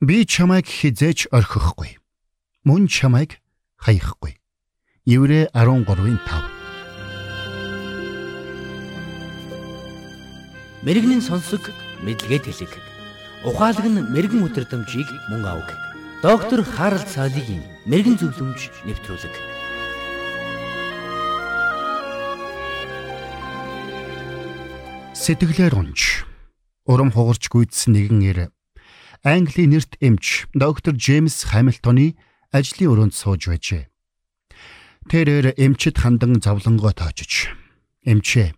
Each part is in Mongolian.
Би чамайг хизээж орхихгүй. Мөн чамайг хаяхгүй. Еврэ 13-ын 5. Мэргэний сонсог мэдлэгэд хэлэг. Ухаалаг нь мэрэгэн өдрөмжийг мөн авг. Доктор Харалт цаалогийн мэрэгэн зөвлөмж нэвтрүүлэг. Сэтгэлээр унж урам хугарч гүйдсэн нэгэн ир Английн нэрт эмч доктор Джеймс Хамилтоны ажлын өрөөнд сууж байжээ. Тэрээр эмчэд хандан зовлонгоо тоочж эмчээ.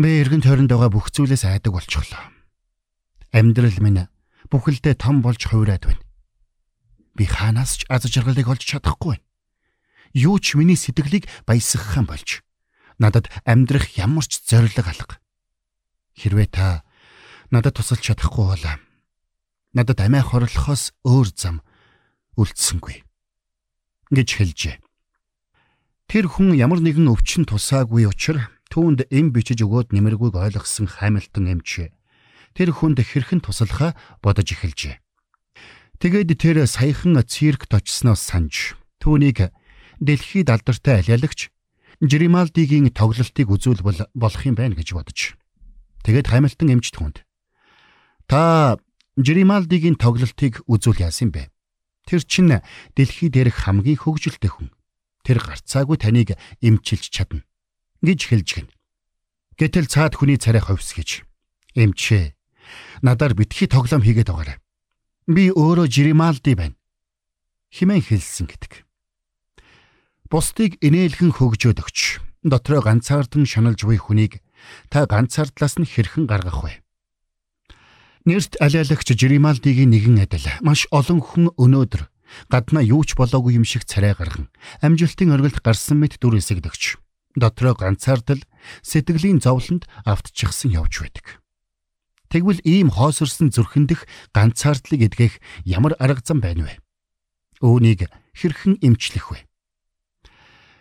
Би эргэн тойронд байгаа бүх зүйлээс айдаг болчихлоо. Амьдрал минь бүхэлдээ том болж хувраад байна. Би хаанаас ч аз жаргалыг олж чадахгүй байна. Юу ч миний сэтгэлийг баясгахын болж надад амьдрах ямар ч зориг алга. Хэрвээ та надад тусалж чадахгүй бол надад амиа хорлохоос өөр зам үлдсэнгүй гэж хэлжээ. Тэр хүн ямар нэгэн өвчин тусаагүй учраас түүнд эм бичиж өгөөд нэмэргүйг ойлгосон Хамилтон эмч тэр хүнд хэрхэн туслахаа бодож эхэлжээ. Тэгээд тэр саяхан циркт очсноос санаж түүнийг дэлхийд алдартай алиалагч Жрималдигийн тоглолтыг үзүүлбэл болох юм байна гэж бодож Тэгээд Хамилтон эмч түнд. Та Жрималдигийн тоглолтыг үзүүл яасан бэ? Тэр чинь дэлхий дээрх хамгийн хөгжилтэй хүн. Тэр гарцаагүй таныг эмчилж чадна гэж хэлж гин. Гэтэл цаад хүний царай ховсгэж. Эмчээ. Надаар битгий тоглоом хийгээд байгаарай. Би өөрөө Жрималди байна. Химэн хэлсэн гэдэг. Бусдыг инээлхэн хөгжөөд өгч дотроо ганцаардан шаналж буй хүнийг та ганцаардлаас нь хэрхэн гаргах вэ? Нэрт алиалагч Жрималдигийн нэгэн адил маш олон хүн өнөөдөр гаднаа юу ч болоогүй юм шиг царай гарган амжилтын оргилд гарсан мэт дүр эсэгдэгч дотроо ганцаардал сэтгэлийн зовлонд автчихсан явж байдаг. Тэгвэл ийм хоосорсон зүрхэндх ганцаардлыг эдгэх ямар арга зам байна вэ? Үүнийг хэрхэн эмчлэх вэ?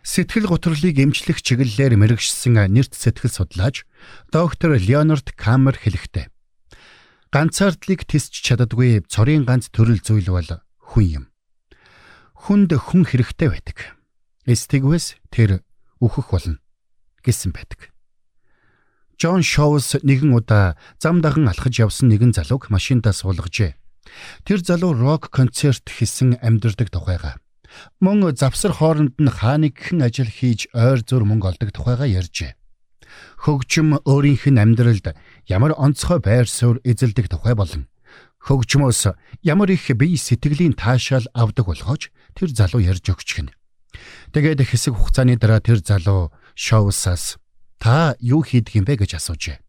Сэтгэл гутралыг эмчлэх чиглэлээр мэрэгшсэн нэрт сэтгэл судлаач доктор Леонард Камер хэлэхдээ ганцаардлыг тисч чаддаггүй цорын ганц төрөл зүйл бол хүн юм. Хүнд хүн хэрэгтэй байдаг. Эстэгвэс тэр үхэх болно гэсэн байдаг. Джон Шоус нэгэн удаа зам даган алхаж явсан нэгэн залууг машиндаа суулгажээ. Тэр залуу рок концерт хийсэн амьдардаг тухайга Мөн завсар хооронд нь хааны гхэн ажил хийж ойр зур мөнгө олдог тухайга ярьжээ. Хөгжим өөрийнх нь амьдралд ямар онцгой байр суурь эзэлдэг тухай болон хөгжмөөс ямар их бие сэтгэлийн таашаал авдаг болгооч тэр залуу ярьж өгч гин. Тэгээд хэсэг хугацааны дараа тэр залуу шоусаас та юу хийдэг юм бэ гэж асуужээ.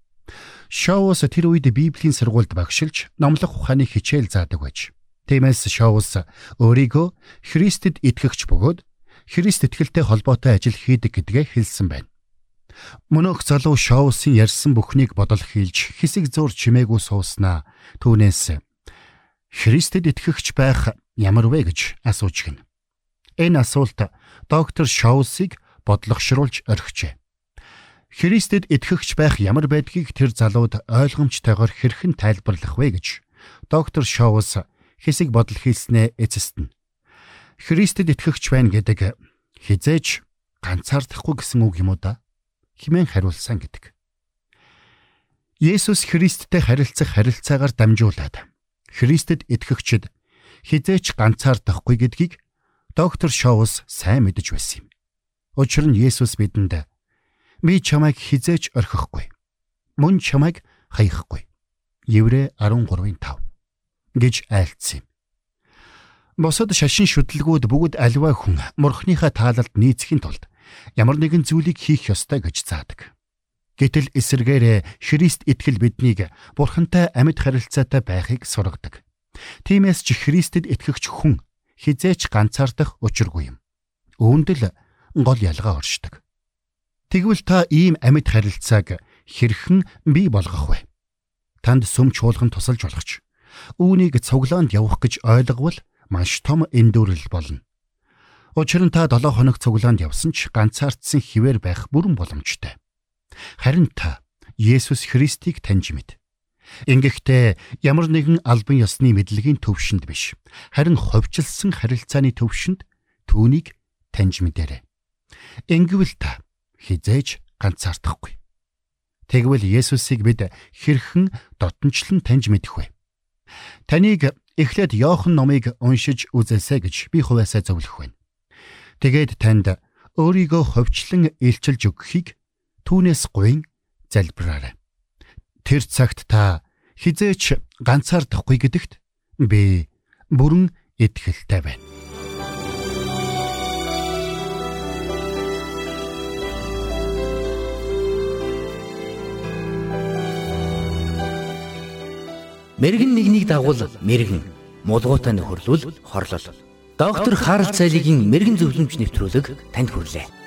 Шоус тэр үед Библийн сургуульд багшилж номлох ухааны хичээл заадаг байж. Тиймээс Шоус өөрийгөө Христэд итгэгч бөгөөд Христ итгэлтэй холбоотой ажил хийдэг гэдгээ хэлсэн байна. Мөнөөх залуу Шоусын ярьсан бүхнийг бодол хийлж хэсэг зур чимээгүй сууснаа түүнээс Христэд итгэгч байх ямар вэ гэж асууж гин. Энэ асуулт доктор Шоусыг бодлогошруулж орхижээ. Христэд итгэгч байх ямар байдгийг тэр залууд ойлгомжтойгоор хэрхэн тайлбарлах вэ гэж доктор Шоус хэсэг бодол хийснээ эцэстэн. Христэд итгэгч байна гэдэг хизээж ганцаардахгүй гэсэн үг юм уу да? Химэн хариулсан гэдэг. Есүс Христтэй харилцах харилцаагаар дамжуулаад Христэд итгэгчд хизээч ганцаардахгүй гэдгийг доктор Шоус сайн мэдэж байсан юм. Учир нь Есүс бидэнд би чамайг хизээч орхихгүй. Мөн чамайг хаяхгүй. Еврэ 13-ын 5 гэж айлцсан юм. Босод шашин шүтлгүүд бүгд аливаа хүн морхныхаа таалалд нийцхийн тулд ямар нэгэн зүйлийг хийх ёстой гэж заадаг. Гэтэл эсэргээрээ Христ итгэл биднийг Бурхантай амьд харилцаатай байхыг сургадаг. Тиймээс ч Христэд итгэгч хүн хизээч ганцаардах учиргүй юм. Үүнд л гол ялгаа оршдог. Тэгвэл та ийм амьд харилцааг хэрхэн бий болгох вэ? Танд сүм чуулган тусалж болох ч үүнийг цуглаанд явах гэж ойлговол маш том эндүрэл болно. Учир нь та 7 хоног цуглаанд явсан ч ганцаардсан хിവэр байх бүрэн боломжтой. Харин та Есүс Христийг таньж мэд. Ингэхдээ ямар нэгэн албан ёсны мэдлэгийн төвшөнд биш. Харин ховчлсон харилцааны төвшөнд түүнийг таньж мэдэрэй. Ингэвэл та хизээж ганцаардахгүй. Тэгвэл Есүсийг бид хэрхэн дотнчлон таньж мэдэх вэ? Таныг эхлээд Иохан номыг уншиж үзээсэй гэж би хувьяасаа зөвлөх байна. Тэгээд танд өөрийгөө ховчлон илчилж өгөхийг түүнээс гуйн залбираарай. Тэр цагт та хизээч ганцаардахгүй гэдэгт би бүрэн итгэлтэй байна. Мэргэн нэгнийг дагуул мэргэн, мулгуутай нөхөрлөл хорлол. Доктор Харалт цайлигийн мэрэгэн зөвлөмж нэвтрүүлэг танд хүрэлээ.